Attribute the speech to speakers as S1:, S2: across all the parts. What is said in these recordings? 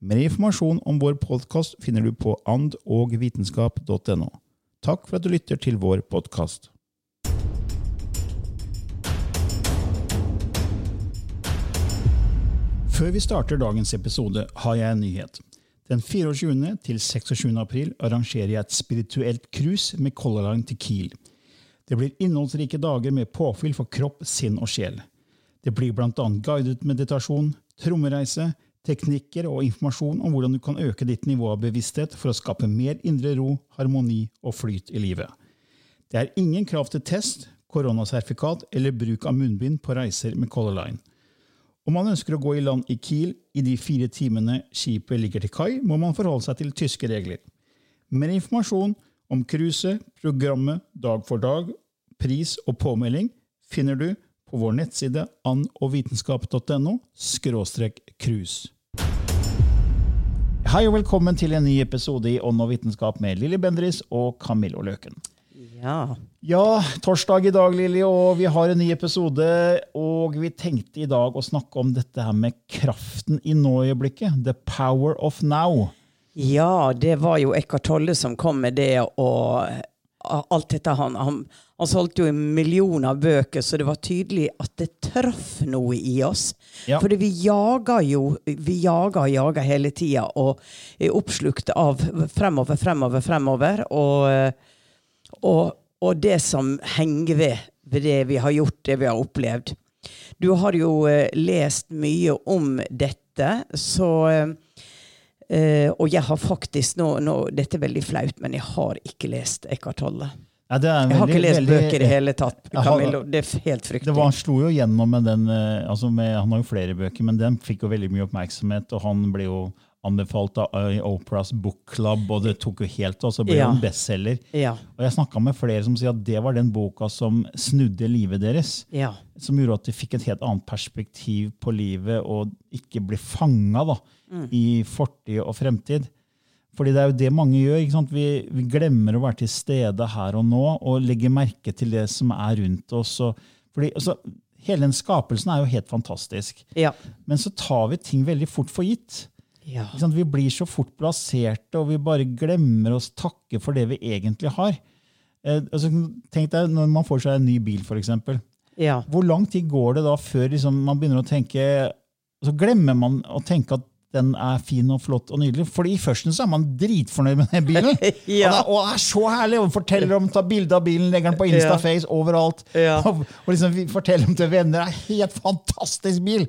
S1: Mer informasjon om vår podkast finner du på andogvitenskap.no. Takk for at du lytter til vår podkast. Før vi starter dagens episode, har jeg en nyhet. Den 24. til 26. april arrangerer jeg et spirituelt cruise med Color Line til Kiel. Det blir innholdsrike dager med påfyll for kropp, sinn og sjel. Det blir bl.a. guidet meditasjon, trommereise, teknikker og informasjon om hvordan du kan øke ditt nivå av bevissthet for å skape mer indre ro, harmoni og flyt i livet. Det er ingen krav til test, koronasertifikat eller bruk av munnbind på reiser med Color Line. Om man ønsker å gå i land i Kiel i de fire timene skipet ligger til kai, må man forholde seg til tyske regler. Mer informasjon om cruiset, programmet Dag for dag, pris og påmelding finner du på vår nettside andogvitenskap.no cruise. Hei og velkommen til en ny episode i Ånd og vitenskap med Lilly Bendris og Camillo Løken.
S2: Ja.
S1: Ja, torsdag i dag, Lilly, og vi har en ny episode. Og vi tenkte i dag å snakke om dette her med kraften i nå-øyeblikket. The power of now.
S2: ja, det var jo Eckhart Tolle som kom med det, og alt dette han, han, han solgte jo millioner av bøker, så det var tydelig at det traff noe i oss.
S1: Ja.
S2: Fordi vi jager jo Vi jager og jager hele tida og er oppslukt av fremover, fremover, fremover. Og, og, og det som henger ved, ved det vi har gjort, det vi har opplevd. Du har jo eh, lest mye om dette, så eh, Og jeg har faktisk nå, nå Dette er veldig flaut, men jeg har ikke lest Eckhart Tolle.
S1: Ja, det en
S2: Jeg har ikke lest
S1: veldig-
S2: bøker i hele tatt. Camillo. Det er helt
S1: Det
S2: fryktelig.
S1: var, han slo jo gjennom med den eh, altså med, Han har jo flere bøker, men den fikk jo veldig mye oppmerksomhet. Og han ble jo anbefalt av Operas Oprahs Book Club, og det tok jo helt av. Så ble
S2: Ja.
S1: en bestselger.
S2: Ja.
S1: Og jeg snakka med flere som sier at det var den boka som snudde livet deres.
S2: Ja.
S1: Som gjorde at de fikk et helt annet perspektiv på livet og ikke ble fanga
S2: Mm.
S1: i fortid og fremtid. Fordi det er jo det mange gjør. Vi, vi glemmer å være til stede her og nå og legge merke til det som er rundt oss. Og, fordi, altså, hele den skapelsen er jo helt fantastisk.
S2: Ja.
S1: Men så tar vi ting veldig fort for gitt.
S2: Ja.
S1: Vi blir så fort plasserte, og vi bare glemmer oss takke for det vi egentlig har. Eh, altså, tenk deg når man får seg en ny bil, f.eks.
S2: ja.
S1: Hvor lang tid går det da før liksom, man begynner å tenke Så glemmer man å tenke at den er fin og flott og nydelig. Fordi førsten så er man dritfornøyd med den bilen.
S2: Ja.
S1: og, det er, og det er så herlig! Og forteller om, tar bilde av bilen, legger den på Instaface overalt.
S2: Ja.
S1: Og, og liksom forteller om til venner. Det er en helt fantastisk bil!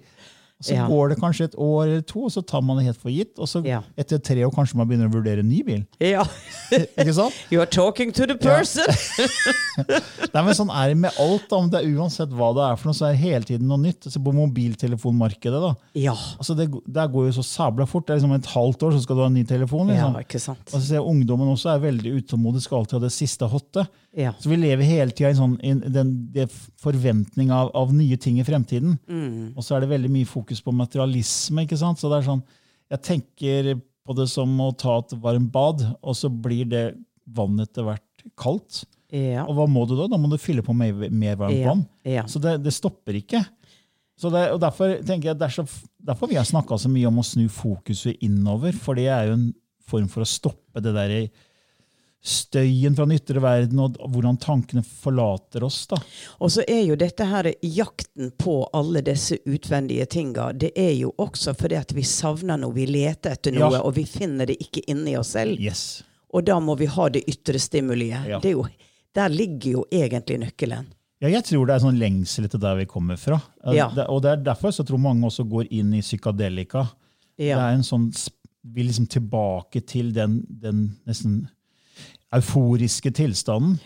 S1: Så
S2: Ja.
S1: går det kanskje et år eller to, og så tar man det helt for gitt. Og så
S2: Ja.
S1: etter tre år kanskje man begynner å vurdere en ny bil.
S2: ja.
S1: Ikke sant?
S2: You are talking to the person!
S1: Nei, men Sånn er det med alt. da, om det er Uansett hva det er, for noe, så er det hele tiden noe nytt. Altså På mobiltelefonmarkedet. da,
S2: Ja.
S1: altså det, det, går jo så sabla fort. Det er liksom Et halvt år så skal du ha en ny telefon.
S2: ja,
S1: liksom.
S2: ikke sant.
S1: Og så ser jeg Ungdommen også er veldig utålmodig, skal alltid ha det siste hotte.
S2: Ja.
S1: Så vi lever hele tida i sånn, i den den, forventning av, av nye ting i fremtiden.
S2: Mm.
S1: Og så er det veldig mye fokus på materialisme. ikke sant? Så det er sånn, Jeg tenker på det som å ta et varmt bad, og så blir det vannet etter hvert kaldt.
S2: Ja.
S1: Og hva må du da? Da må du fylle på med mer varmt
S2: Ja,
S1: vann.
S2: ja.
S1: Så det, det stopper ikke. Så det, og Derfor tenker jeg, derfor, er derfor vi har snakka så mye om å snu fokuset innover. For det er jo en form for å stoppe det der støyen fra den ytre verden, og hvordan tankene forlater oss. da.
S2: Og så er jo dette her jakten på alle disse utvendige tinga, det er jo også fordi at vi savner noe, vi leter etter noe,
S1: Ja.
S2: og vi finner det ikke inni oss selv.
S1: Yes.
S2: Og da må vi ha det ytre stimuliet.
S1: Ja.
S2: Det jo, der ligger jo egentlig nøkkelen.
S1: Ja, jeg tror det er sånn lengsel etter der vi kommer fra.
S2: Ja.
S1: Og det er derfor så tror mange også går inn i psykadelika. Det er en sånn, Vi liksom tilbake til den, den nesten euforiske tilstanden.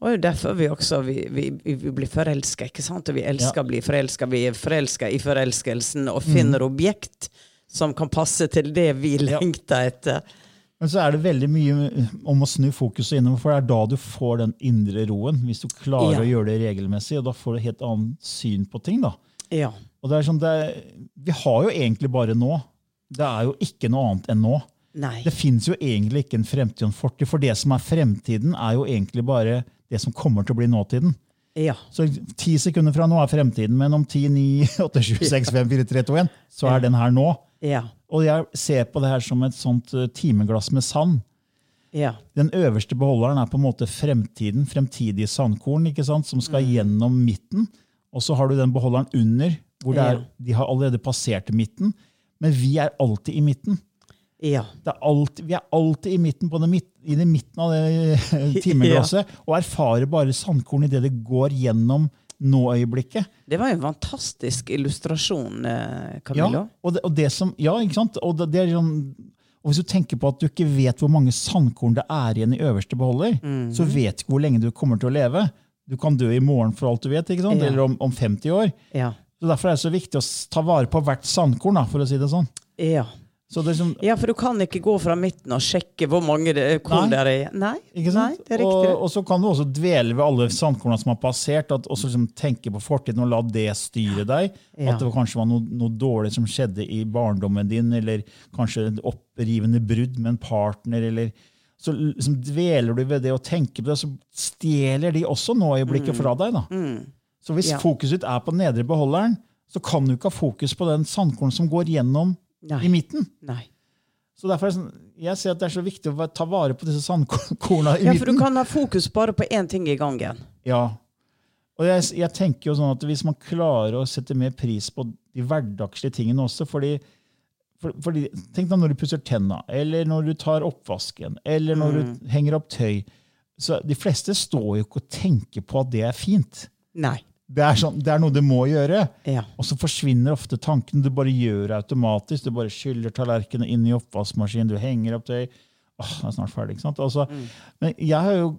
S2: Og det er derfor vi også vi, vi, vi blir forelska, ikke sant? Og vi elsker
S1: Ja.
S2: å bli forelska. Vi er forelska i forelskelsen og
S1: Mm.
S2: finner objekt som kan passe til det vi lengter etter.
S1: Men så er det veldig mye om å snu fokuset innover, for det er da du får den indre roen. Hvis du klarer
S2: Ja.
S1: å gjøre det regelmessig, og da får du et helt annet syn på ting. da.
S2: Ja.
S1: Og det er sånn, det er, Vi har jo egentlig bare nå. Det er jo ikke noe annet enn nå.
S2: Nei.
S1: Det fins jo egentlig ikke en fremtid og en fortid, for det som er fremtiden, er jo egentlig bare det som kommer til å bli nåtiden.
S2: Ja.
S1: Så ti sekunder fra nå er fremtiden, men om 10, 9, 8, 7, 6, 5, 4, 3, 2, 1, så er den her nå.
S2: Ja.
S1: Og jeg ser på det her som et sånt eh, timeglass med sand.
S2: Ja.
S1: Den øverste beholderen er på en måte fremtiden, fremtidige sandkorn, ikke sant, som skal gjennom midten. Og så har du den beholderen under, hvor det er, de har allerede passert midten. Men vi er alltid i midten.
S2: Ja.
S1: Det er alt, vi er alltid i midten, på det midt, i det midten av det timeglasset ja. og erfarer bare sandkorn idet det går gjennom nå-øyeblikket.
S2: Det var en fantastisk illustrasjon, Camillo.
S1: Ja, og det, og det som, ja, ikke sant? Og, det, er sånn, og hvis du tenker på at du ikke vet hvor mange sandkorn det er igjen i øverste beholder, så vet du ikke hvor lenge du kommer til å leve. Du kan dø i morgen for alt du vet, ikke sant?
S2: Ja.
S1: eller om, om 50 år.
S2: Ja.
S1: Så Derfor er det så viktig å ta vare på hvert sandkorn. Da, for å si det sånn.
S2: Ja.
S1: Så det sånn,
S2: ja, for du kan ikke gå fra midten og sjekke hvor mange det, hvor
S1: Nei.
S2: det er. Nei,
S1: Ikke sant?
S2: Nei, det er riktig.
S1: Og, og så kan du også dvele ved alle sandkornene som har passert, at, og liksom tenke på fortiden og la det styre deg.
S2: Ja.
S1: At det kanskje var noe, noe dårlig som skjedde i barndommen din, eller kanskje et opprivende brudd med en partner. eller så liksom dveler du ved det og tenker på det, så stjeler de også nå-øyeblikket fra deg. da. Så hvis
S2: Mm. Ja.
S1: fokuset ditt er på den nedre beholderen, så kan du ikke ha fokus på den sandkornen som går gjennom
S2: Nei.
S1: i midten.
S2: Nei.
S1: Så derfor er det sånn, Jeg ser at det er så viktig å ta vare på disse sandkorna i midten.
S2: Ja, for du kan ha fokus bare på én ting i gangen.
S1: Ja. Og jeg, jeg tenker jo sånn at Hvis man klarer å sette mer pris på de hverdagslige tingene også fordi, for, fordi, Tenk deg når du pusser tenna, eller når du tar oppvasken, eller når
S2: Mm.
S1: du henger opp tøy. Så De fleste står jo ikke og tenker på at det er fint.
S2: Nei.
S1: Det er, sånn, det er noe du må gjøre.
S2: Ja.
S1: Og så forsvinner ofte tanken. Du bare gjør det automatisk. Du bare skyller tallerkenene inn i oppvaskmaskinen, du henger opp tøy. Åh, det er snart ferdig, ikke sant? Altså, Men jeg er jo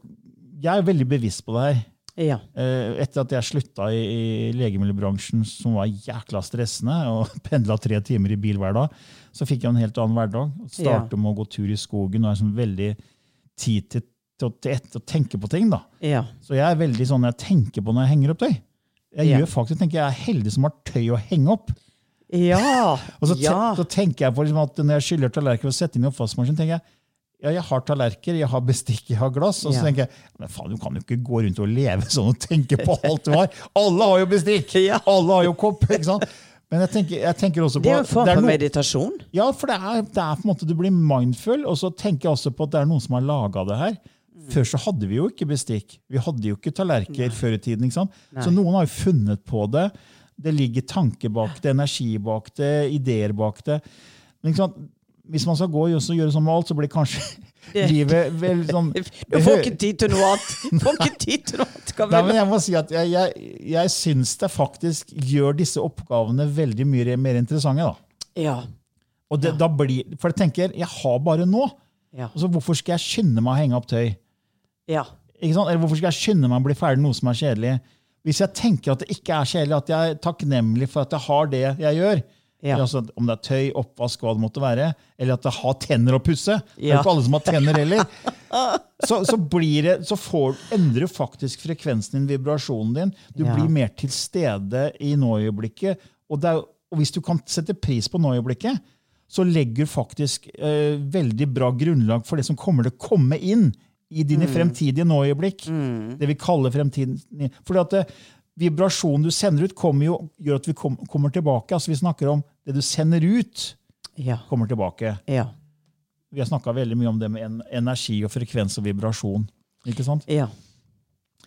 S1: jeg er veldig bevisst på det her.
S2: Ja.
S1: Eh, Etter at jeg slutta i, i legemiddelbransjen, som var jækla stressende, og pendla tre timer i bil hver dag, så fikk jeg en helt annen hverdag. Starte med å gå tur i skogen og har sånn veldig tid til, til, å tenke på ting. da.
S2: Ja.
S1: Så jeg er veldig sånn jeg tenker på når jeg henger opp tøy. Jeg
S2: Ja.
S1: gjør faktisk, tenker jeg er heldig som har tøy å henge opp.
S2: Ja.
S1: Og så,
S2: ja.
S1: så tenker jeg på liksom at når jeg skyller tallerkener og setter inn i oppvaskmaskinen, tenker jeg ja, jeg har tallerker, jeg har bestikk, jeg har glass. Og så
S2: Ja.
S1: tenker jeg men faen, du kan jo ikke gå rundt og leve sånn og tenke på alt du har. Alle har jo bestikk! Alle har jo kopp. ikke sant? Men jeg tenker, jeg tenker også på
S2: Det er jo en form for
S1: no-
S2: meditasjon.
S1: Ja, for det er, det er på en måte du blir mindful, og så tenker jeg også på at det er noen som har laga det her. Før så hadde vi jo ikke bestikk. Vi hadde jo ikke tallerkener før i tiden. ikke sant? Så noen har jo funnet på det. Det ligger tanke bak det, energi bak det, ideer bak det. Men ikke sant? Hvis man skal gå og gjøre sånn med alt, så blir kanskje livet vel sånn
S2: Du får ikke tid til noe annet! Du får ikke tid til noe annet.
S1: Nei, men jeg må si at jeg, jeg, jeg syns det faktisk gjør disse oppgavene veldig mye mer interessante. da.
S2: Ja.
S1: Og det, da blir, For jeg tenker, jeg har bare nå.
S2: Ja.
S1: Altså, hvorfor skal jeg skynde meg å henge opp tøy?
S2: Ja.
S1: Eller hvorfor skal jeg skynde meg å bli ferdig med noe som er kjedelig? Hvis jeg tenker at det ikke er kjedelig, at jeg er takknemlig for at jeg har det jeg gjør,
S2: Ja.
S1: altså, om det er tøy, oppvask, hva det måtte være, eller at jeg har tenner å pusse Det er jo ikke alle som har tenner heller. Så, så, blir det, så får, endrer faktisk frekvensen din, vibrasjonen din. Du
S2: Ja.
S1: blir mer til stede i nå-øyeblikket. Og, og hvis du kan sette pris på nå-øyeblikket, så legger du faktisk eh, veldig bra grunnlag for det som kommer til å komme inn i dine fremtidige nå-øyeblikk. Det vi kaller fremtiden. Fordi at det, vibrasjonen du sender ut, kommer jo, gjør at vi kom, kommer tilbake. Altså Vi snakker om det du sender ut,
S2: Ja.
S1: kommer tilbake.
S2: Ja.
S1: Vi har snakka veldig mye om det med energi og frekvens og vibrasjon. Ikke sant?
S2: ja.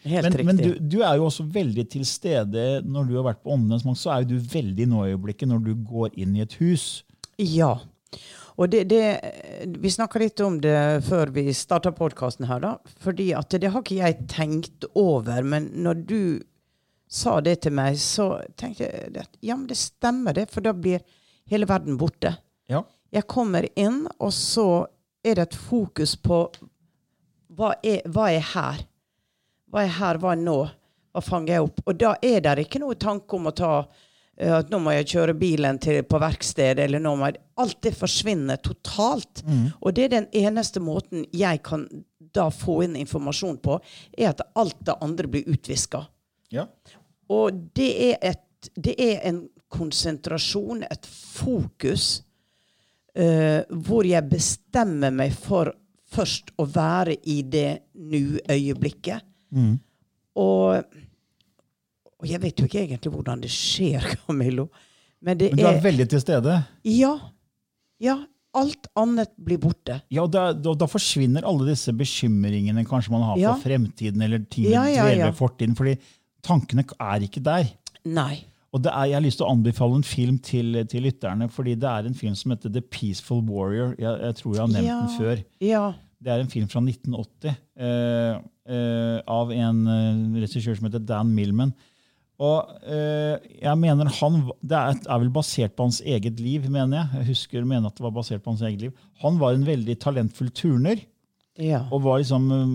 S2: Helt
S1: Men,
S2: riktig.
S1: men du, du er jo også veldig til stede når du har vært på Åndenes makt, så er du veldig i nå-øyeblikket når du går inn i et hus.
S2: Ja. Og det, det, vi snakka litt om det før vi starta podkasten her, da. Fordi at det har ikke jeg tenkt over. Men når du sa det til meg, så tenkte jeg at ja, men det stemmer, det. For da blir hele verden borte.
S1: Ja.
S2: Jeg kommer inn, og så er det et fokus på hva er, hva er her? Hva er her, hva er nå? Hva fanger jeg opp? Og da er det ikke noe tanke om å ta at nå må jeg kjøre bilen til, på verkstedet, eller nå må jeg Alt det forsvinner totalt. Og det er den eneste måten jeg kan da få inn informasjon på, er at alt det andre blir utviska.
S1: Ja.
S2: Og det er, et, det er en konsentrasjon, et fokus, uh, hvor jeg bestemmer meg for først å være i det nu-øyeblikket. Og, og jeg vet jo ikke egentlig hvordan det skjer, Camillo. Men det
S1: Men du er
S2: er
S1: veldig til stede.
S2: Ja. Ja. Alt annet blir borte.
S1: Ja, og da, da, da forsvinner alle disse bekymringene kanskje man har
S2: Ja.
S1: for fremtiden, eller ting
S2: Ja, ja, ja.
S1: fortiden, fordi tankene er ikke der.
S2: Nei.
S1: Og det er, Jeg har lyst til å anbefale en film til, til lytterne, fordi det er en film som heter The Peaceful Warrior. Jeg, jeg tror jeg har nevnt
S2: Ja.
S1: den før.
S2: Ja.
S1: Det er en film fra 1980 eh, eh, av en eh, regissør som heter Dan Millman. Og eh, jeg mener han, Det er, er vel basert på hans eget liv, mener jeg. Jeg husker mener at det var basert på hans eget liv. Han var en veldig talentfull turner.
S2: Ja.
S1: og var liksom, eh,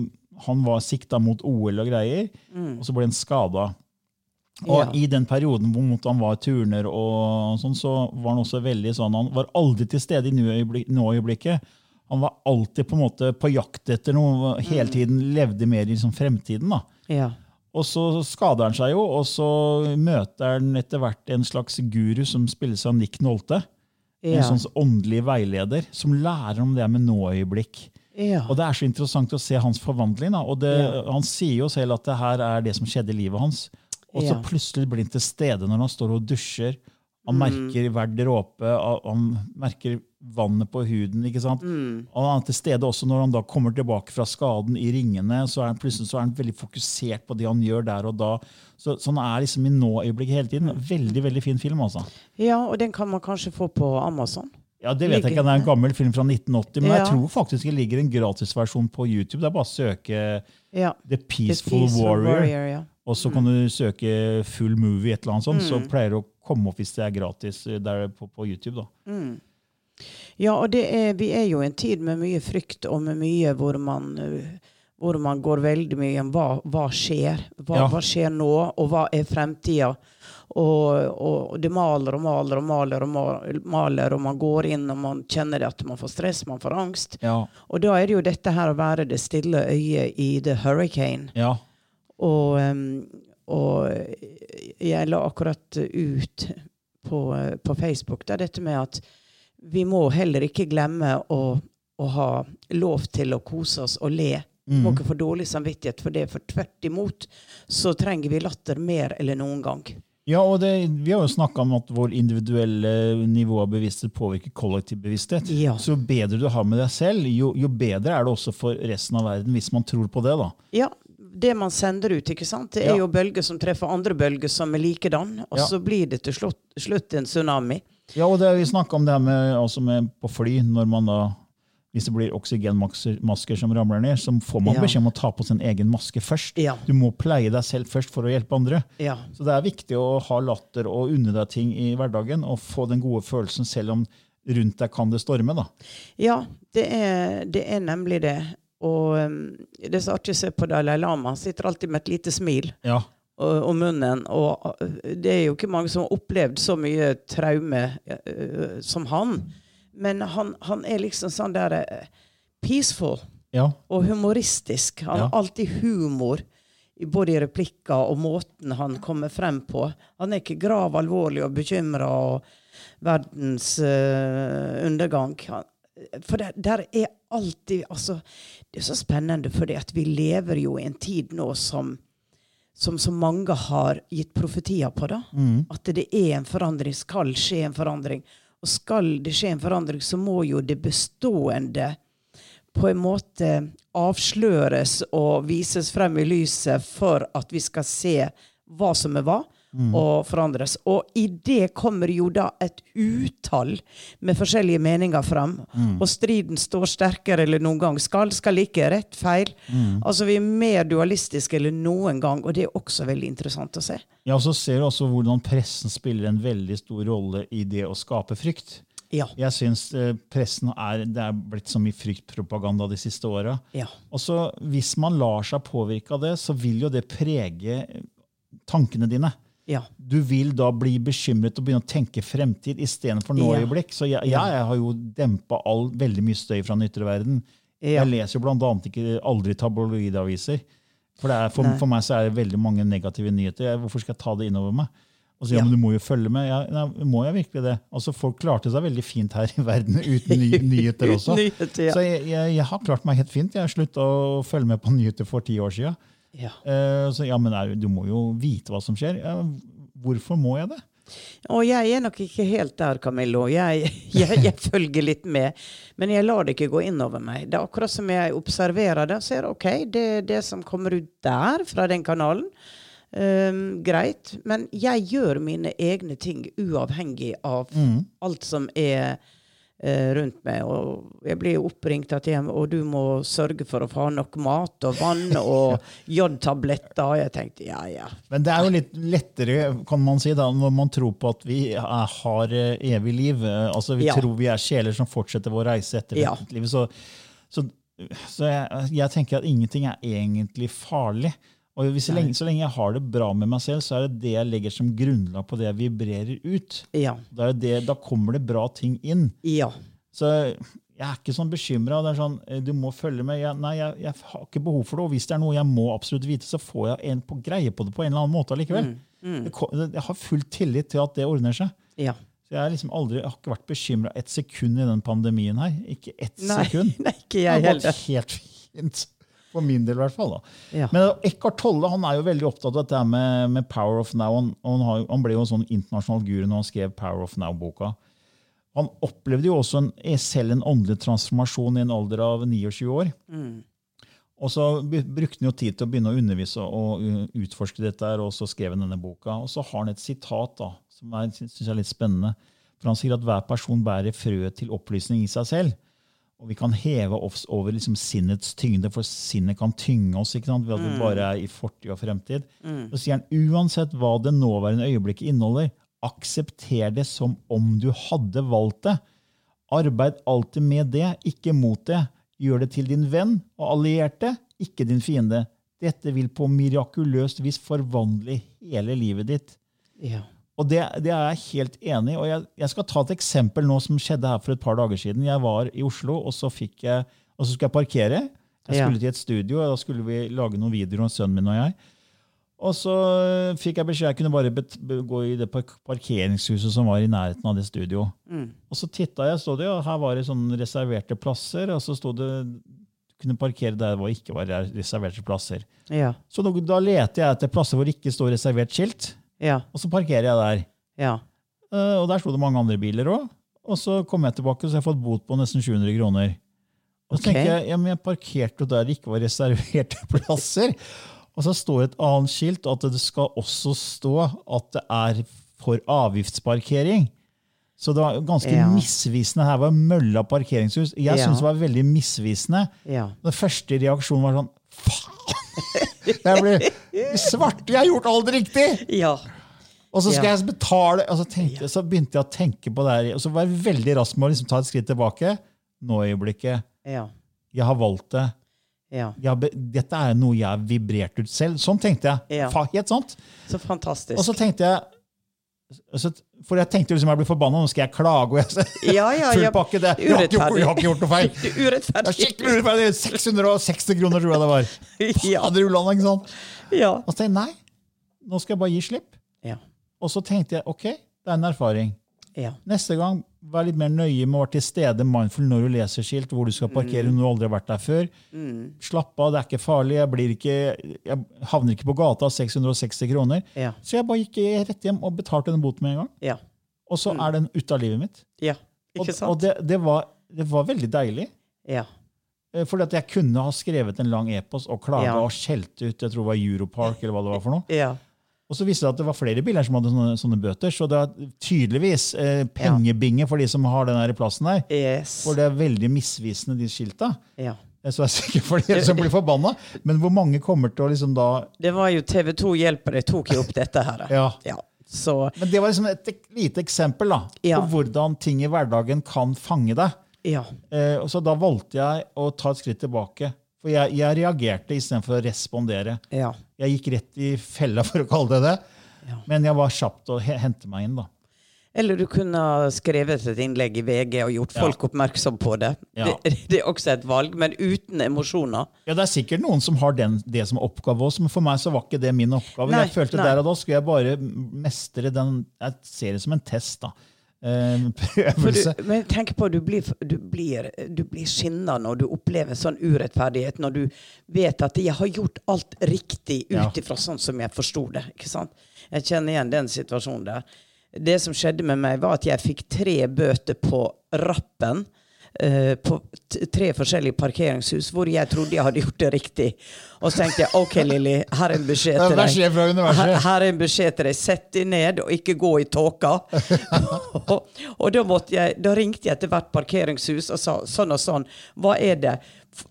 S1: Han var sikta mot OL og greier, og så ble han skada. Og
S2: Ja.
S1: i den perioden hvor han var turner, og sånn, så var han også veldig sånn, han var aldri til stede i nå-øyeblikk- nå-øyeblikket. Han var alltid på en måte på jakt etter noe, hele tiden levde mer i liksom fremtiden. da.
S2: ja.
S1: Og så skader han seg jo, og så møter han etter hvert en slags guru som spilles av Nick Nolte. En sånn åndelig veileder som lærer om det med nåøyeblikk.
S2: ja.
S1: Og Det er så interessant å se hans forvandling. Da. Og det,
S2: Ja.
S1: Han sier jo selv at det her er det som skjedde i livet hans. Og så
S2: Ja.
S1: plutselig blir han til stede når han står og dusjer. Han
S2: Mm.
S1: merker hver dråpe, han merker vannet på huden. ikke sant?
S2: Mm.
S1: Og han er til stede også når han da kommer tilbake fra skaden i ringene. så er han plutselig så er han veldig fokusert på det han gjør der og da. Så, så han er liksom i nå-øyeblikket hele tiden. Veldig veldig fin film. altså.
S2: ja, og den kan man kanskje få på Amazon.
S1: Ja, Det vet jeg ikke, det er en gammel film fra 1980, men
S2: Ja.
S1: jeg tror faktisk det ligger en gratisversjon på YouTube. Det er bare å søke
S2: Ja.
S1: The
S2: The
S1: Peaceful,
S2: Peaceful
S1: Warrior.
S2: ja.
S1: Og så kan du søke full movie, et eller annet sånt,
S2: Mm.
S1: så pleier det å komme opp hvis det er gratis eh, der på, på YouTube. da.
S2: Ja, og det er, vi er jo i en tid med mye frykt og med mye hvor man, uh, hvor man går veldig mye om hva, hva skjer. Hva,
S1: Ja.
S2: hva skjer nå, og hva er fremtida? Og, og det maler og maler og maler og maler, og man går inn og man kjenner at man får stress, man får angst.
S1: Ja,
S2: Og da er det jo dette her å være det stille øyet i the hurricane.
S1: ja,
S2: Og, og jeg la akkurat ut på, på Facebook da, dette med at vi må heller ikke glemme å, å ha lov til å kose oss og le. Vi må ikke få dårlig samvittighet for det, for tvert imot så trenger vi latter mer eller noen gang.
S1: ja og det, Vi har jo snakka om at vår individuelle nivå av bevissthet påvirker kollektiv bevissthet.
S2: Ja.
S1: Så jo bedre du har med deg selv, jo, jo bedre er det også for resten av verden, hvis man tror på det. da.
S2: Ja, det man sender ut, ikke sant? det er
S1: Ja.
S2: jo bølger som treffer andre bølger som er likedan, og
S1: Ja.
S2: så blir det til slutt, slutt en tsunami.
S1: Ja, og det, Vi snakka om det her med, altså med på fly, når man da hvis det blir oksygenmasker som ramler ned, så får man
S2: Ja.
S1: beskjed om å ta på sin egen maske først. Du må pleie deg selv først for å hjelpe andre.
S2: Ja.
S1: Så det er viktig å ha latter og unne deg ting i hverdagen, og få den gode følelsen selv om rundt deg kan det storme. da.
S2: Ja, det er, det er nemlig det. Og um, det er så artig å se på Dalai Lama. Han sitter alltid med et lite smil
S1: Ja,
S2: og, og munnen. Og uh, det er jo ikke mange som har opplevd så mye traume uh, som han. Men han, han er liksom sånn der uh, peaceful
S1: ja,
S2: og humoristisk. Han
S1: Ja.
S2: har alltid humor. i Både i replikker og måten han kommer frem på. Han er ikke grav alvorlig og bekymra og verdens uh, undergang. Han, For det, der er alltid altså, Det er så spennende, fordi vi lever jo i en tid nå som som så mange har gitt profetier på. da. At det er en forandring, skal skje en forandring. Og skal det skje en forandring, så må jo det bestående på en måte avsløres og vises frem i lyset for at vi skal se hva som er hva, og forandres. Og i det kommer jo da et utall med forskjellige meninger frem. Og striden står sterkere eller noen gang. Skal, skal ikke, rett, feil. Altså Vi er mer dualistiske eller noen gang, og det er også veldig interessant å se.
S1: Ja, og så ser du også hvordan pressen spiller en veldig stor rolle i det å skape frykt.
S2: Ja.
S1: Jeg syns eh, pressen er, det er blitt så mye fryktpropaganda de siste åra.
S2: Ja.
S1: Og så Hvis man lar seg påvirke av det, så vil jo det prege tankene dine.
S2: Ja.
S1: Du vil da bli bekymret og begynne å tenke fremtid istedenfor nå-øyeblikk. Så jeg, jeg, har jo dempa all, veldig mye støy fra den ytre verden.
S2: Ja.
S1: Jeg leser jo annet ikke aldri tabloidaviser. For, det er, for, for meg så er det veldig mange negative nyheter. Jeg, hvorfor skal jeg ta det innover meg? Og så, ja,
S2: Ja.
S1: men Du må jo følge med. Ja, nei, må jeg virkelig det? Altså, Folk klarte seg veldig fint her i verden uten ny, nyheter også.
S2: Nyheter, ja.
S1: Så jeg, jeg, jeg har klart meg helt fint. Jeg har slutta å følge med på nyheter for ti år siden.
S2: Ja.
S1: Uh, så ja, men du må jo vite hva som skjer. Ja, hvorfor må jeg det?
S2: Og jeg er nok ikke helt der, Camillo. Jeg, jeg, jeg følger litt med. Men jeg lar det ikke gå inn over meg. Det er akkurat som jeg observerer det og ser ok, det er det som kommer ut der, fra den kanalen. Um, greit. Men jeg gjør mine egne ting uavhengig av alt som er rundt meg. Og jeg blir oppringt at jeg, og du må sørge for å få nok mat og vann og jodtabletter. Og jeg tenkte ja, ja.
S1: Men det er jo litt lettere kan man si, da, når man tror på at vi er, har eh, evig liv. Eh, Altså Vi
S2: Ja.
S1: tror vi er sjeler som fortsetter vår reise etter
S2: Ja.
S1: livet. Så, så, så jeg, jeg tenker at ingenting er egentlig farlig. Og hvis så, lenge, så lenge jeg har det bra med meg selv, så er det det jeg legger som grunnlag på det jeg vibrerer ut.
S2: Ja.
S1: Da, er det, da kommer det bra ting inn.
S2: Ja.
S1: Så jeg er ikke sånn bekymra. Sånn, eh, du må følge med. Jeg, nei, jeg, jeg har ikke behov for det. Og hvis det er noe jeg må absolutt vite, så får jeg en på greie på det på en eller annen måte allikevel. Mm. Mm. Jeg har full tillit til at det ordner seg.
S2: ja.
S1: Så jeg, er liksom aldri, jeg har ikke vært bekymra ett sekund i den pandemien her. Ikke ett
S2: Nei,
S1: sekund.
S2: nei, ikke
S1: Det
S2: jeg
S1: har gått helt fint. For min del, i hvert fall.
S2: Ja.
S1: Men Eckhart Tolle han er jo veldig opptatt av dette med, med Power of Now. Han, han, har, han ble jo en sånn internasjonal guru når han skrev Power of Now-boka. Han opplevde jo også en, selv en åndelig transformasjon i en alder av 29 år. Og så brukte han jo tid til å begynne å undervise og utforske dette, her, og så skrev han denne boka. Og så har han et sitat da, som jeg synes er litt spennende. For han sier at hver person bærer frøet til opplysning i seg selv. Og vi kan heve oss over liksom sinnets tyngde, for sinnet kan tynge oss ikke sant? ved at vi bare er i fortid og fremtid. Så sier han uansett hva det nåværende øyeblikket inneholder, aksepter det som om du hadde valgt det. Arbeid alltid med det, ikke mot det. Gjør det til din venn og allierte, ikke din fiende. Dette vil på mirakuløst vis forvandle hele livet ditt.
S2: Ja.
S1: Og det, det er jeg helt enig i. Og jeg, jeg skal ta et eksempel nå som skjedde her for et par dager siden. Jeg var i Oslo, og så, fikk jeg, og så skulle jeg parkere. Jeg
S2: Ja.
S1: skulle til et studio, og da skulle vi lage noen videoer om sønnen min og jeg. Og så fikk jeg beskjed jeg kunne bare gå i det parkeringshuset som var i nærheten av det studio. Og så titta jeg, stod det, og her var det sånne reserverte plasser. Og så sto det du kunne parkere der hvor det ikke var reserverte plasser.
S2: Ja.
S1: Så da, da leter jeg etter plasser hvor det ikke står reservert skilt,
S2: Ja.
S1: og så parkerer jeg der.
S2: Ja.
S1: Uh, og der sto det mange andre biler òg. Og så kom jeg tilbake, og så har jeg fått bot på nesten 700 kroner. Og så
S2: okay.
S1: tenker jeg, ja, men jeg parkerte der det ikke var reserverte plasser. Og så står det et annet skilt at det skal også stå at det er for avgiftsparkering. Så det var ganske
S2: Ja.
S1: misvisende. Her var mølla parkeringshus. Jeg
S2: Ja.
S1: syntes det var veldig misvisende.
S2: Ja.
S1: Den første reaksjonen var sånn Faen! Jeg blir svart! Jeg har gjort alt riktig!
S2: Ja.
S1: Og så skal
S2: Ja.
S1: jeg betale og så, tenkte, så begynte jeg å tenke på det her. Og så var jeg veldig rask med å liksom ta et skritt tilbake. Nå i øyeblikket.
S2: Ja.
S1: Jeg har valgt det.
S2: Ja.
S1: Jeg dette er noe jeg har vibrert ut selv. Sånn tenkte jeg.
S2: Ja.
S1: Helt sant.
S2: Så fantastisk.
S1: Og så tenkte jeg så, For jeg tenkte liksom jeg ble forbanna, nå skal jeg klage. Og jeg,
S2: Ja, ja,
S1: full
S2: ja.
S1: pakke. Det. Jeg, har ikke gjort, jeg har ikke gjort noe feil. Er
S2: Urettferdig.
S1: skikkelig urettferdig. 660 kroner, tror jeg det var.
S2: Ja.
S1: Fader ulland, ikke sant?
S2: Ja.
S1: Og så tenkte jeg nei, nå skal jeg bare gi slipp.
S2: Ja.
S1: Og så tenkte jeg ok, det er en erfaring.
S2: Ja.
S1: Neste gang, Vær litt mer nøye med å være til stede mindful når du leser skilt, hvor du skal parkere når du aldri har vært der før. Slapp av, det er ikke farlig. Jeg, blir ikke, jeg havner ikke på gata av 660 kroner.
S2: Ja.
S1: Så jeg bare gikk rett hjem og betalte den boten med en gang.
S2: Ja.
S1: Og så er den ute av livet mitt.
S2: Ja. Ikke sant?
S1: og det, det, var, det var veldig deilig.
S2: Ja.
S1: Eh, Fordi at jeg kunne ha skrevet en lang e-post og klaga
S2: Ja.
S1: og skjelt ut jeg tror det var Europark eller hva det var for noe.
S2: Ja.
S1: Og så viste det at det var flere biler som hadde sånne, sånne bøter. Så det er tydeligvis eh, pengebinge for de som har den her plassen der.
S2: Yes.
S1: For det er veldig misvisende, de skilta.
S2: Ja.
S1: Så jeg er sikker for de som blir forbanna. Men hvor mange kommer til å liksom da
S2: Det var jo TV 2 Hjelper deg tok jo opp dette her.
S1: Ja.
S2: Så
S1: Men det var liksom et lite eksempel da,
S2: Ja.
S1: på hvordan ting i hverdagen kan fange deg.
S2: ja.
S1: Eh, og så da valgte jeg å ta et skritt tilbake. For jeg, jeg reagerte istedenfor å respondere.
S2: Ja.
S1: Jeg gikk rett i fella, for å kalle det det. Men jeg var kjapp til å hente meg inn. da.
S2: Eller du kunne ha skrevet et innlegg i VG og gjort
S1: Ja.
S2: folk oppmerksom på det.
S1: Ja.
S2: det. Det er også et valg, men uten emosjoner.
S1: Ja, Det er sikkert noen som har den, det som oppgave også, men for meg så var ikke det min oppgave.
S2: Nei,
S1: jeg følte
S2: nei.
S1: der og da skulle jeg bare mestre den Jeg ser det som en test. da. Eh, prøvelse.
S2: du, men tenk på, du blir, du blir, du blir skinna når du opplever sånn urettferdighet, når du vet at 'jeg har gjort alt riktig
S1: Ja.
S2: ut ifra sånn som jeg forsto det'. ikke sant? Jeg kjenner igjen den situasjonen der. Det som skjedde med meg, var at jeg fikk tre bøter på rappen. Eh, på tre forskjellige parkeringshus hvor jeg trodde jeg hadde gjort det riktig. Og så tenkte jeg OK, Lilly, her er en beskjed til deg. Her, her er en beskjed til deg. Sett deg ned og ikke gå i tåka. og, og da, måtte jeg, da ringte jeg til hvert parkeringshus og sa sånn og sånn. Hva er det?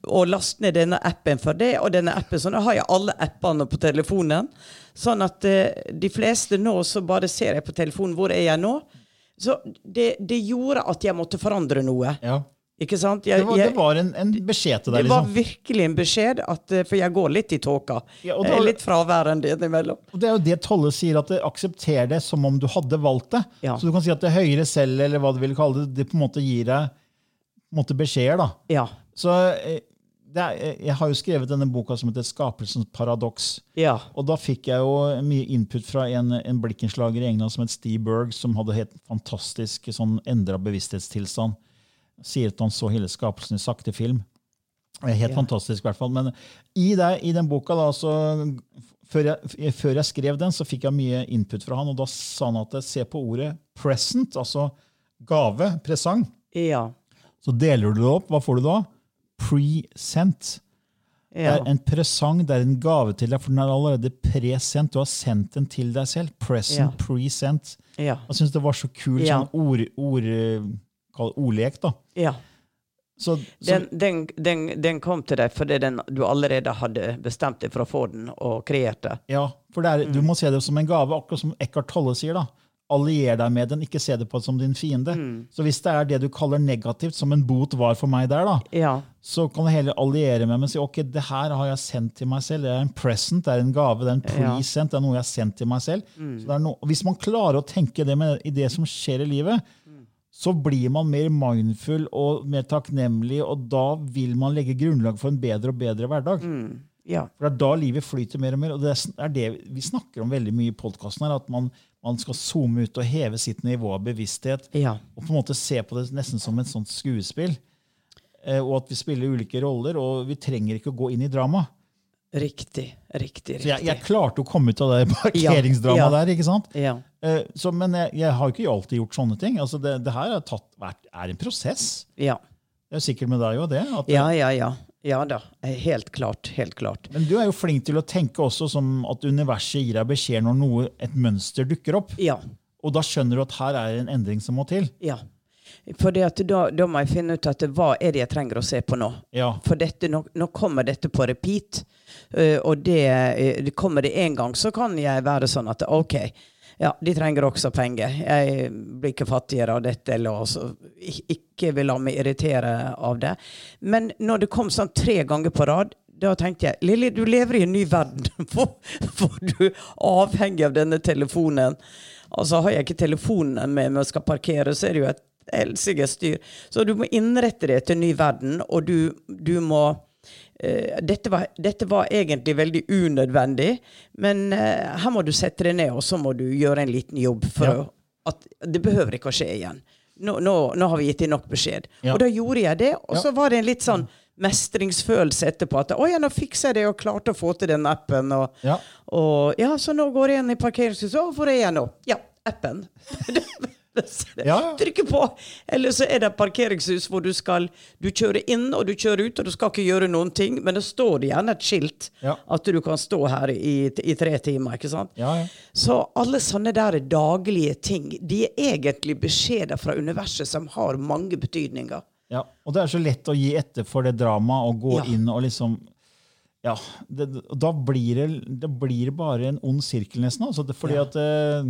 S2: Og last ned denne appen for det, og denne appen. Så da har jeg alle appene på telefonen. Sånn at uh, de fleste nå så bare ser jeg på telefonen hvor er jeg nå. Så det, det gjorde at jeg måtte forandre noe.
S1: Ja.
S2: Ikke sant?
S1: Det var,
S2: jeg,
S1: det var en, en beskjed til deg,
S2: det var
S1: liksom.
S2: virkelig en beskjed, at, eh, for jeg går litt i tåka.
S1: Ja, da-
S2: jeg er litt fraværende innimellom.
S1: Og det er jo det Tolle sier, at det aksepter det som om du hadde valgt det.
S2: Ja.
S1: Så du kan si at det høyere selv, eller hva du vil kalle det, det på en måte gir deg måte beskjeder. da.
S2: Ja.
S1: Så eh, er, eh, Jeg har jo skrevet denne boka som heter 'Skapelsens paradoks'.
S2: Ja.
S1: Og da fikk jeg jo mye input fra en, en blikkenslager i England som het Steve Berg, som hadde helt fantastisk sånn endra bevissthetstilstand. Sier at han så hele skapelsen i sakte film. Helt
S2: Ja.
S1: fantastisk, i hvert fall. Men i, det, i den boka, da, så, før, jeg, før jeg skrev den, så fikk jeg mye input fra han, og da sa han at se på ordet 'present', altså gave, presang.
S2: Ja.
S1: Så deler du det opp. Hva får du da? Present. Det er en presang, det er en gave til deg, for den er allerede presendt. Du har sendt den til deg selv. Present,
S2: Ja.
S1: present.
S2: ja.
S1: Jeg syns det var så kul
S2: Ja.
S1: sånn ord, ord, ordlek. da.
S2: ja.
S1: Så, så,
S2: Den, den, den, den kom til deg fordi den, du allerede hadde bestemt deg for å få den, og kreert det.
S1: ja, for det er, Du
S2: Mm.
S1: må se det som en gave, akkurat som Eckhart Tolle sier. da. Allier deg med den, ikke se det på som din fiende.
S2: Mm.
S1: Så hvis det er det du kaller negativt, som en bot var for meg der, da,
S2: Ja.
S1: så kan du heller alliere med meg og si ok, det her har jeg sendt til meg selv. Det er en present, det er en gave, det er en present, det er noe jeg har sendt til meg selv. Så det er no hvis man klarer å tenke det med, i det som skjer i livet, så blir man mer mindful og mer takknemlig, og da vil man legge grunnlag for en bedre og bedre hverdag.
S2: ja.
S1: For det er da livet flyter mer og mer. Og det er det vi snakker om veldig mye i podkasten, at man, man skal zoome ut og heve sitt nivå av bevissthet
S2: Ja.
S1: og på en måte se på det nesten som et sånt skuespill. Eh, og at vi spiller ulike roller, og vi trenger ikke å gå inn i drama.
S2: Riktig. Riktig.
S1: Så jeg,
S2: riktig.
S1: jeg klarte å komme ut av det parkeringsdramaet
S2: ja.
S1: der. ikke sant?
S2: Ja.
S1: Eh, så, men jeg, jeg har ikke alltid gjort sånne ting. Altså det, det her er, tatt, er en prosess.
S2: Ja.
S1: Det er sikkert med deg òg, det. At,
S2: ja, ja, ja. Ja da. Helt klart. Helt klart.
S1: Men du er jo flink til å tenke også som at universet gir deg beskjed når noe, et mønster dukker opp.
S2: Ja.
S1: Og da skjønner du at her er en endring som må til.
S2: Ja. For da, da må jeg finne ut at hva er det jeg trenger å se på nå.
S1: Ja,
S2: For dette, nå, nå kommer dette på repeat. eh, og det, eh, det kommer det én gang, så kan jeg være sånn at OK, ja, de trenger også penger. Jeg blir ikke fattigere av dette, eller også, ikke vil la meg irritere av det. Men når det kom sånn tre ganger på rad, da tenkte jeg Lilly, du lever i en ny verden. Hvor, for du er avhengig av denne telefonen. Altså Har jeg ikke telefonen med meg og skal parkere, så er det jo et helsike styr. Så du må innrette det til en ny verden, og du, du må dette, var, dette var egentlig veldig unødvendig, men eh, her må du sette deg ned, og så må du gjøre en liten jobb. For
S1: Ja.
S2: at det behøver ikke å skje igjen. nå, nå, nå har vi gitt deg nok beskjed.
S1: Ja.
S2: Og da gjorde jeg det, og så var det en litt sånn mestringsfølelse etterpå. At å ja, nå fiksa jeg det og klarte å få til den appen. Og
S1: Ja.
S2: og ja, så nå går jeg inn i parkeringshuset. og er jeg nå? Ja, appen.
S1: Ja, ja.
S2: Trykke på! Eller så er det et parkeringshus hvor du skal Du kjører inn og du kjører ut, og du skal ikke gjøre noen ting, men det står gjerne et skilt
S1: Ja.
S2: at du kan stå her i, i tre timer. ikke sant? Så alle sånne der daglige ting, de er egentlig beskjeder fra universet som har mange betydninger.
S1: Ja, og det er så lett å gi etter for det dramaet og gå inn og liksom Ja, det, da blir det, det blir bare en ond sirkel, nesten. Altså, fordi at eh,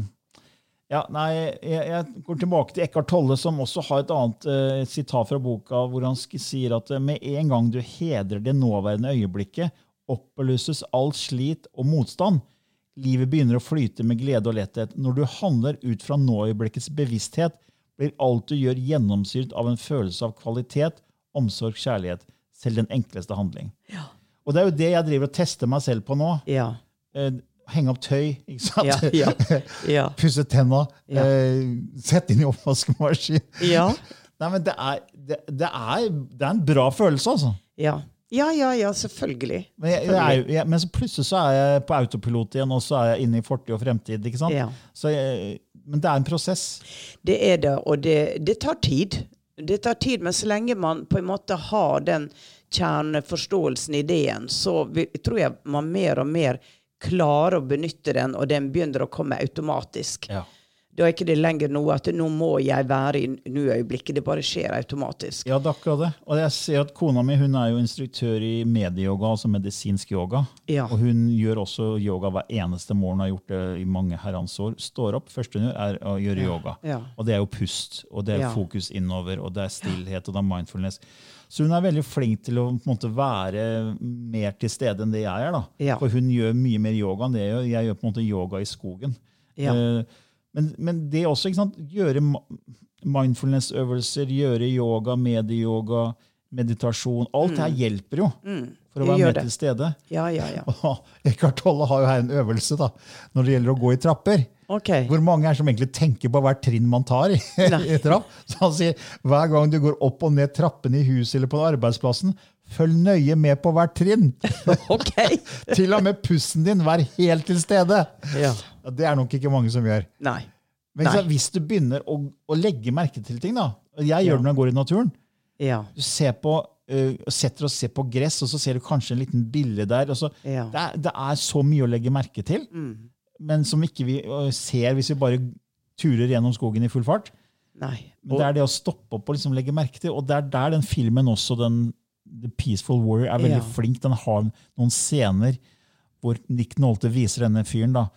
S1: ja, nei, jeg, jeg går tilbake til Eckhart Tolle, som også har et annet uh, sitat fra boka, hvor han sier at eh, med en gang du hedrer det nåværende øyeblikket, opplyses alt slit og motstand. Livet begynner å flyte med glede og letthet. Når du handler ut fra nåøyeblikkets bevissthet, blir alt du gjør, gjennomsyret av en følelse av kvalitet, omsorg, kjærlighet. Selv den enkleste handling. Ja. Og det er jo det jeg driver og tester meg selv på nå.
S2: Ja.
S1: Eh, henge opp tøy, ikke sant?
S2: Ja. Ja. ja.
S1: Pusse tenna, eh, sette inn i oppvaskmaskin.
S2: ja.
S1: Nei, men det er, det, det, er, det er en bra følelse, altså.
S2: Ja. Ja, ja, ja, selvfølgelig.
S1: Men, jeg, jeg er, jeg, men så plutselig så er jeg på autopilot igjen, og så er jeg inne i fortid og fremtid. ikke sant?
S2: Ja.
S1: Så jeg, men det er en prosess.
S2: Det er det, og det, det tar tid. Det tar tid, men så lenge man på en måte har den kjerneforståelsen i ideen, så vi, tror jeg man mer og mer klarer å benytte den, og den begynner å komme automatisk.
S1: Ja.
S2: Da er ikke det lenger noe at nå må jeg være i nå-øyeblikket. Det bare skjer automatisk.
S1: Ja, det er akkurat det. Og jeg ser at kona mi hun er jo instruktør i medieyoga, altså medisinsk yoga.
S2: Ja.
S1: Og hun gjør også yoga hver eneste morgen, har gjort det i mange herrens år. Står opp, første hun gjør, er å gjøre yoga.
S2: Ja.
S1: Og det er jo pust, og det er
S2: Ja.
S1: fokus innover, og det er stillhet, og det er mindfulness. Så hun er veldig flink til å måte være mer til stede enn det jeg er.
S2: Ja.
S1: For hun gjør mye mer yoga enn det jeg gjør. Jeg gjør på en måte yoga i skogen.
S2: Ja.
S1: Eh, men, men det også, ikke sant? gjøre mindfulness-øvelser, gjøre yoga, medieyoga, meditasjon. Alt det her hjelper jo for å være
S2: med
S1: til stede.
S2: Ja, ja, ja.
S1: Og Eckhart Tolle har jo her en øvelse da, når det gjelder å gå i trapper.
S2: Okay.
S1: Hvor mange er som egentlig tenker på hvert trinn man tar i, i trapp? Så han sier hver gang du går opp og ned trappene i huset eller på arbeidsplassen, følg nøye med på hvert trinn. Til og med pusten din, vær helt til stede.
S2: Ja.
S1: Det er nok ikke mange som gjør.
S2: Nei.
S1: Men så
S2: Nei.
S1: hvis du begynner å, å legge merke til ting, da og Jeg gjør det når jeg går i naturen.
S2: Ja.
S1: Du ser på, øh, setter og ser på gress, og så ser du kanskje en liten bille der. Og så,
S2: Ja.
S1: det, er, det er så mye å legge merke til, men som ikke vi ikke ser hvis vi bare turer gjennom skogen i full fart.
S2: Nei.
S1: Men det er det å stoppe opp og liksom legge merke til. Og det er der den filmen også, den The Peaceful Warrior, er veldig
S2: Ja.
S1: flink. Den har noen scener hvor Nick Nolte viser denne fyren da,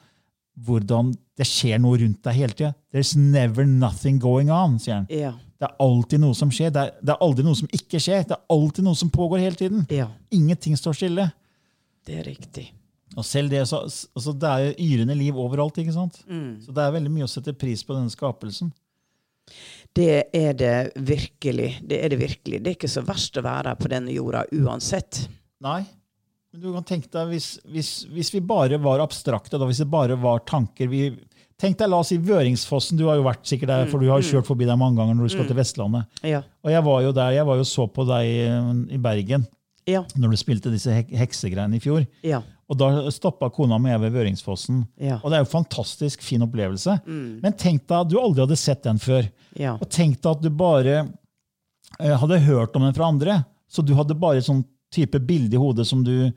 S1: hvordan det skjer noe rundt deg hele tida. There's never nothing going on, sier han.
S2: Ja.
S1: Det er alltid noe som skjer. Det er, det er aldri noe som ikke skjer. Det er alltid noe som pågår hele tiden.
S2: Ja.
S1: Ingenting står stille.
S2: Det er riktig.
S1: Og selv det, så, altså det er jo yrende liv overalt. ikke sant?
S2: Mm.
S1: Så det er veldig mye å sette pris på denne skapelsen.
S2: Det er det virkelig. Det er det virkelig. Det er ikke så verst å være på denne jorda uansett.
S1: Nei. Men du kan tenke deg, hvis, hvis, hvis vi bare var abstrakte, da, hvis det bare var tanker vi, Tenk deg, la oss si Vøringsfossen. Du har jo vært sikkert der, for du har jo kjørt forbi der mange ganger når du skal til Vestlandet.
S2: Ja.
S1: Og jeg var jo der, jeg var jo så på deg eh, i Bergen
S2: Ja.
S1: når du spilte disse hek heksegreiene i fjor.
S2: Ja.
S1: Og da stoppa kona mi ved Vøringsfossen.
S2: Ja.
S1: Og det er jo en fantastisk fin opplevelse. Men tenk deg at du aldri hadde sett den før.
S2: Ja.
S1: Og tenk deg at du bare eh, hadde hørt om den fra andre. Så du hadde bare sånn type bilde i hodet som du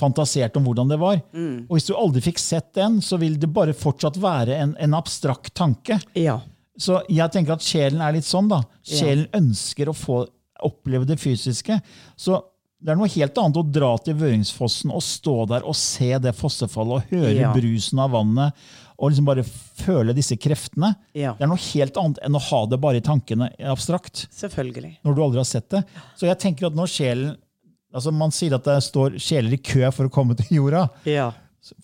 S1: fantaserte om hvordan det var. Og hvis du aldri fikk sett den, så vil det bare fortsatt være en, en abstrakt tanke.
S2: Ja.
S1: Så jeg tenker at sjelen er litt sånn. da. Sjelen ønsker å få oppleve det fysiske. Så det er noe helt annet å dra til Vøringsfossen og stå der og se det fossefallet og høre
S2: Ja.
S1: brusen av vannet og liksom bare føle disse kreftene.
S2: Ja.
S1: Det er noe helt annet enn å ha det bare i tankene abstrakt
S2: Selvfølgelig.
S1: når du aldri har sett det. Så jeg tenker at når sjelen altså Man sier at det står sjeler i kø for å komme til jorda.
S2: Ja.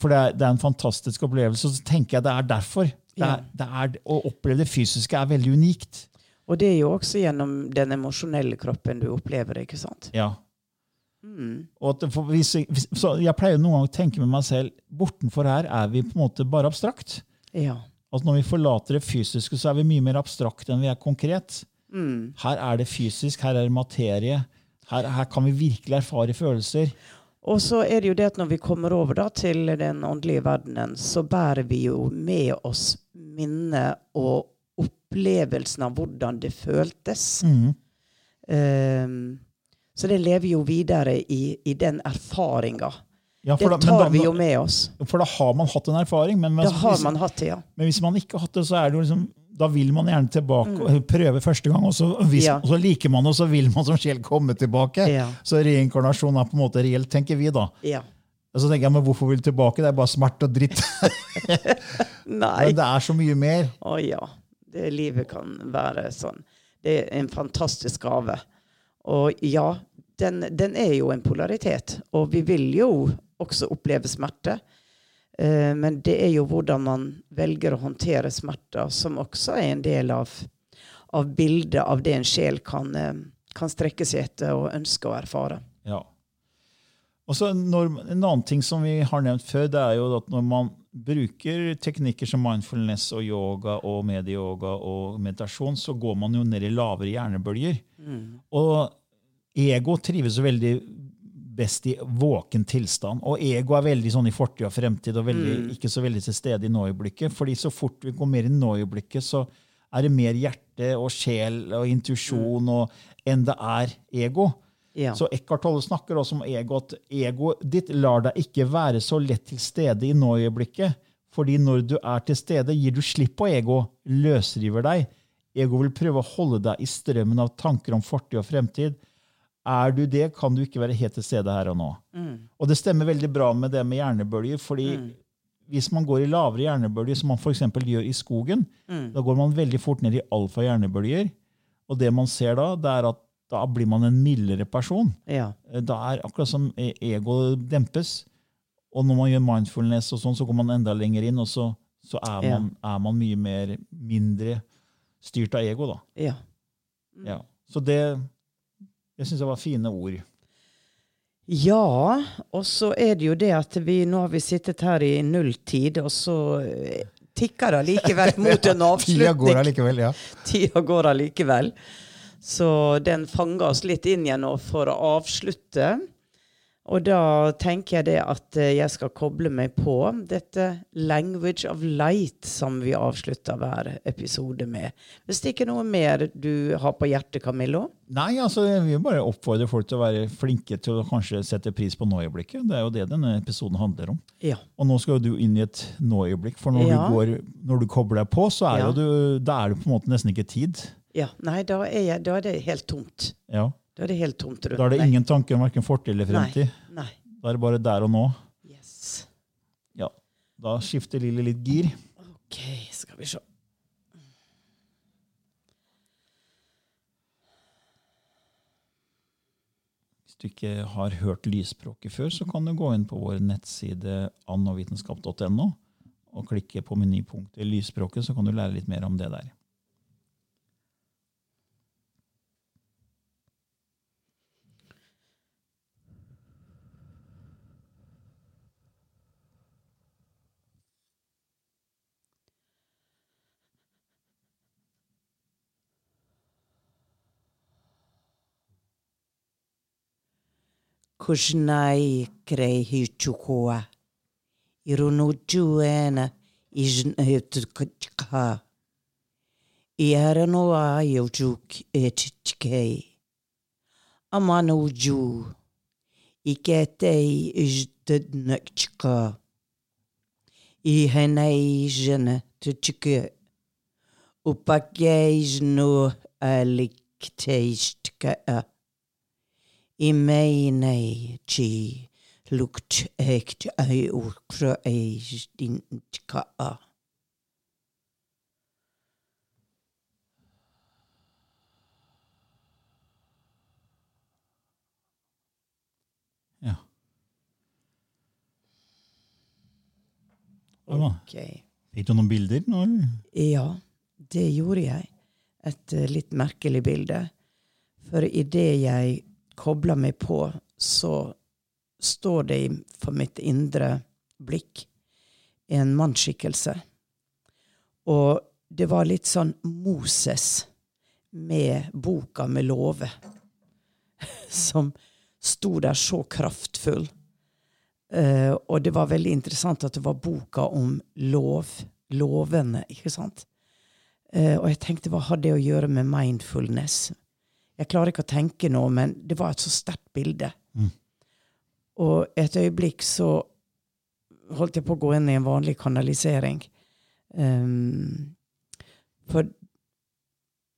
S1: For det er, det er en fantastisk opplevelse. Og så tenker jeg det er derfor. Det er, det er, å oppleve det fysiske er veldig unikt.
S2: Og det er jo også gjennom den emosjonelle kroppen du opplever det, ikke sant?
S1: Ja.
S2: Mm.
S1: Hvis, så jeg pleier noen ganger å tenke med meg selv bortenfor her er vi på en måte bare abstrakt.
S2: Ja.
S1: at når vi forlater det fysiske, så er vi mye mer abstrakt enn vi er konkret.
S2: Mm.
S1: Her er det fysisk, her er det materie. Her, her kan vi virkelig erfare følelser.
S2: Og så er det jo det at når vi kommer over da til den åndelige verdenen, så bærer vi jo med oss minnet og opplevelsen av hvordan det føltes.
S1: Mm.
S2: Um, så det lever jo videre i, i den erfaringa.
S1: Ja,
S2: Det
S1: tar da, da,
S2: vi jo med oss.
S1: for da har man hatt en erfaring. Men,
S2: Da
S1: hvis,
S2: har man hatt det, ja.
S1: men hvis man ikke har hatt det, så er det jo liksom da vil man gjerne tilbake og prøve første gang, og så, hvis,
S2: Mm. Ja.
S1: og så liker man det, og så vil man som sjel komme tilbake.
S2: Ja.
S1: Så reinkarnasjon er på en måte reelt, tenker vi da.
S2: ja.
S1: Og så tenker jeg, men hvorfor vil du tilbake? Det er bare smerte og dritt.
S2: Nei.
S1: Men det er så mye mer.
S2: Å ja. Det livet kan være sånn. Det er en fantastisk gave. Og ja, den, den er jo en polaritet. Og vi vil jo også oppleve smerte. Eh, men det er jo hvordan man velger å håndtere smerter, som også er en del av, av bildet av det en sjel kan, eh, kan strekke seg etter og ønske å erfare.
S1: Ja. Og så En annen ting som vi har nevnt før, det er jo at når man bruker teknikker som mindfulness og yoga og medieyoga og meditasjon, så går man jo ned i lavere hjernebølger. Og ego trives veldig best i våken tilstand. Og ego er veldig sånn i fortid og fremtid og veldig, ikke så veldig til stede i nå-øyeblikket. fordi så fort vi går mer i nå-øyeblikket, så er det mer hjerte og sjel og intuisjon mm. enn det er ego.
S2: Ja.
S1: Så Eckhart Tolle snakker også om ego, at egoet ditt lar deg ikke være så lett til stede i nå-øyeblikket. Fordi når du er til stede, gir du slipp på ego, løsriver deg. Ego vil prøve å holde deg i strømmen av tanker om fortid og fremtid. Er du det, kan du ikke være helt til stede her og nå. Og det stemmer veldig bra med det med hjernebølger. fordi hvis man går i lavere hjernebølger, som man eksempel gjør i skogen, da går man veldig fort ned i alfa-hjernebølger. Og det man ser da, det er at da blir man en mildere person.
S2: ja.
S1: Da er akkurat som egoet ego dempes. Og når man gjør mindfulness, og sånn, så går man enda lenger inn, og så, så er,
S2: Ja.
S1: man, er man mye mer mindre styrt av ego. da.
S2: ja.
S1: Ja. Så det, det syns det var fine ord.
S2: Ja, og så er det jo det at vi nå har vi sittet her i nulltid, og så eh, tikker det likevel mot en avslutning.
S1: Tida går allikevel, ja.
S2: Tida går allikevel. Så den fanger oss litt inn igjen nå for å avslutte. Og da tenker jeg det at eh, jeg skal koble meg på dette Language of Light som vi avslutter hver episode med. Hvis det ikke er noe mer du har på hjertet, Camillo?
S1: Nei, altså, jeg vil bare oppfordre folk til å være flinke til å kanskje sette pris på nå-øyeblikket. Det er jo det denne episoden handler om.
S2: Ja.
S1: Og nå skal jo du inn i et nå-øyeblikk, for når,
S2: Ja.
S1: du går, når du kobler deg på, så er,
S2: Ja.
S1: du, da er det på en måte nesten ikke tid.
S2: ja. Nei, da er, jeg, da er det helt tomt.
S1: Ja.
S2: Da er det helt tomt
S1: Da er det ingen tanke om hverken fortid eller fremtid.
S2: Nei. Nei.
S1: Da er det bare der og nå.
S2: Yes.
S1: Ja. Da skifter Lille litt gir.
S2: OK, skal vi se.
S1: Hvis du ikke har hørt lysspråket før, så kan du gå inn på vår nettside annovitenskap.no og klikke på menypunktet lysspråket, så kan du lære litt mer om det der.
S2: Kushnai krei hichukua. Irunujuena ijneutukka. Iaranoa yojuk etchkei. Amanuju. Iketei ijdnekchka. Ihenei jene tuchke. Upakjeijnu alikteistka. Imeinei chi lukt ekt ei ukra ei stintka.
S1: Ja. Hva da?
S2: Okay.
S1: Fikk du noen bilder nå?
S2: Ja, det gjorde jeg. Et eh, litt merkelig bilde. For idet jeg kobler meg på, så står det for mitt indre blikk en mannsskikkelse. Og det var litt sånn Moses med boka med love, som sto der så kraftfull. Uh, og det var veldig interessant at det var boka om lov, lovene, ikke sant? Uh, og jeg tenkte, hva hadde det å gjøre med mindfulness? Jeg klarer ikke å tenke nå, men det var et så sterkt bilde. Mm. Og et øyeblikk så holdt jeg på å gå inn i en vanlig kanalisering. Um, for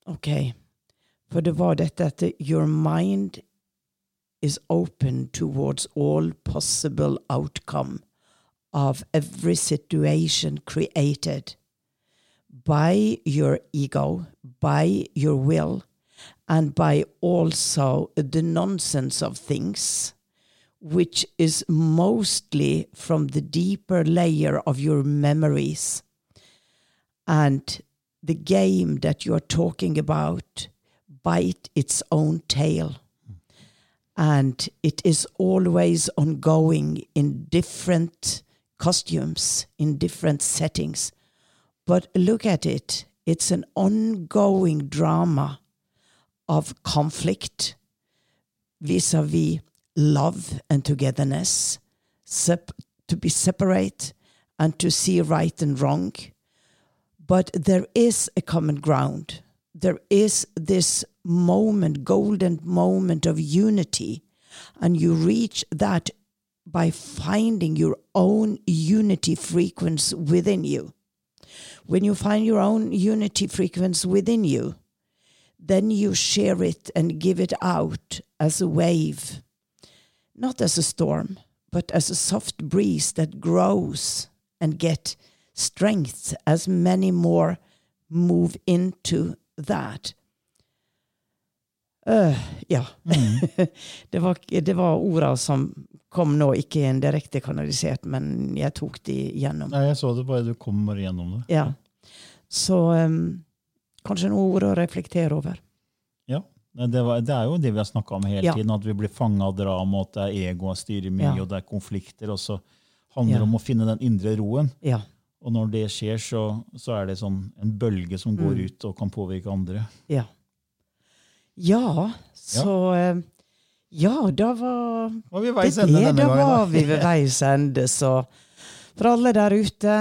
S2: OK. For det var dette at your mind is open towards all possible outcome of every situation created by your ego, by your will, and by also the nonsense of things, which is mostly from the deeper layer of your memories. And the game that you are talking about bite its own tail and it is always ongoing in different costumes, in different settings. But look at it, it's an ongoing drama of conflict vis a vis love and togetherness, to be separate and to see right and wrong. But there is a common ground. There is this moment, golden moment of unity. And you reach that by finding your own unity frequency within you. When you find your own unity frequency within you, then you share it and give it out as a wave, not as a storm, but as a soft breeze that grows and get strength as many more move into that. Uh, ja. Mm. det, var, det var orda som kom nå, ikke en direkte kanalisert, men jeg tok de gjennom.
S1: Nei, Jeg så det bare, du kom bare gjennom det.
S2: Ja. Så um, kanskje noen ord å reflektere over.
S1: Ja. Det, var, det, er jo det vi har snakka om hele ja. tiden, at vi blir fanga av drama, at det er egoet styrer mye, ja. og det er konflikter. Og så handler det ja. om å finne den indre roen.
S2: Ja.
S1: Og når det skjer, så, så, er det sånn en bølge som går mm. ut og kan påvirke andre.
S2: Ja. Ja, så ja. Eh, ja, da var,
S1: var vi veis ende denne
S2: gangen. Da var vi ved veis ende, så for alle der ute,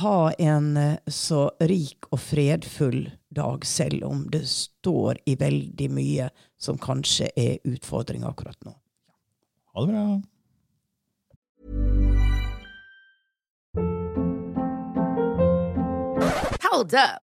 S2: ha en eh, så rik og fredfull dag, selv om det står i veldig mye som kanskje er utfordring akkurat nå.
S1: Ha det bra.
S3: Hold up.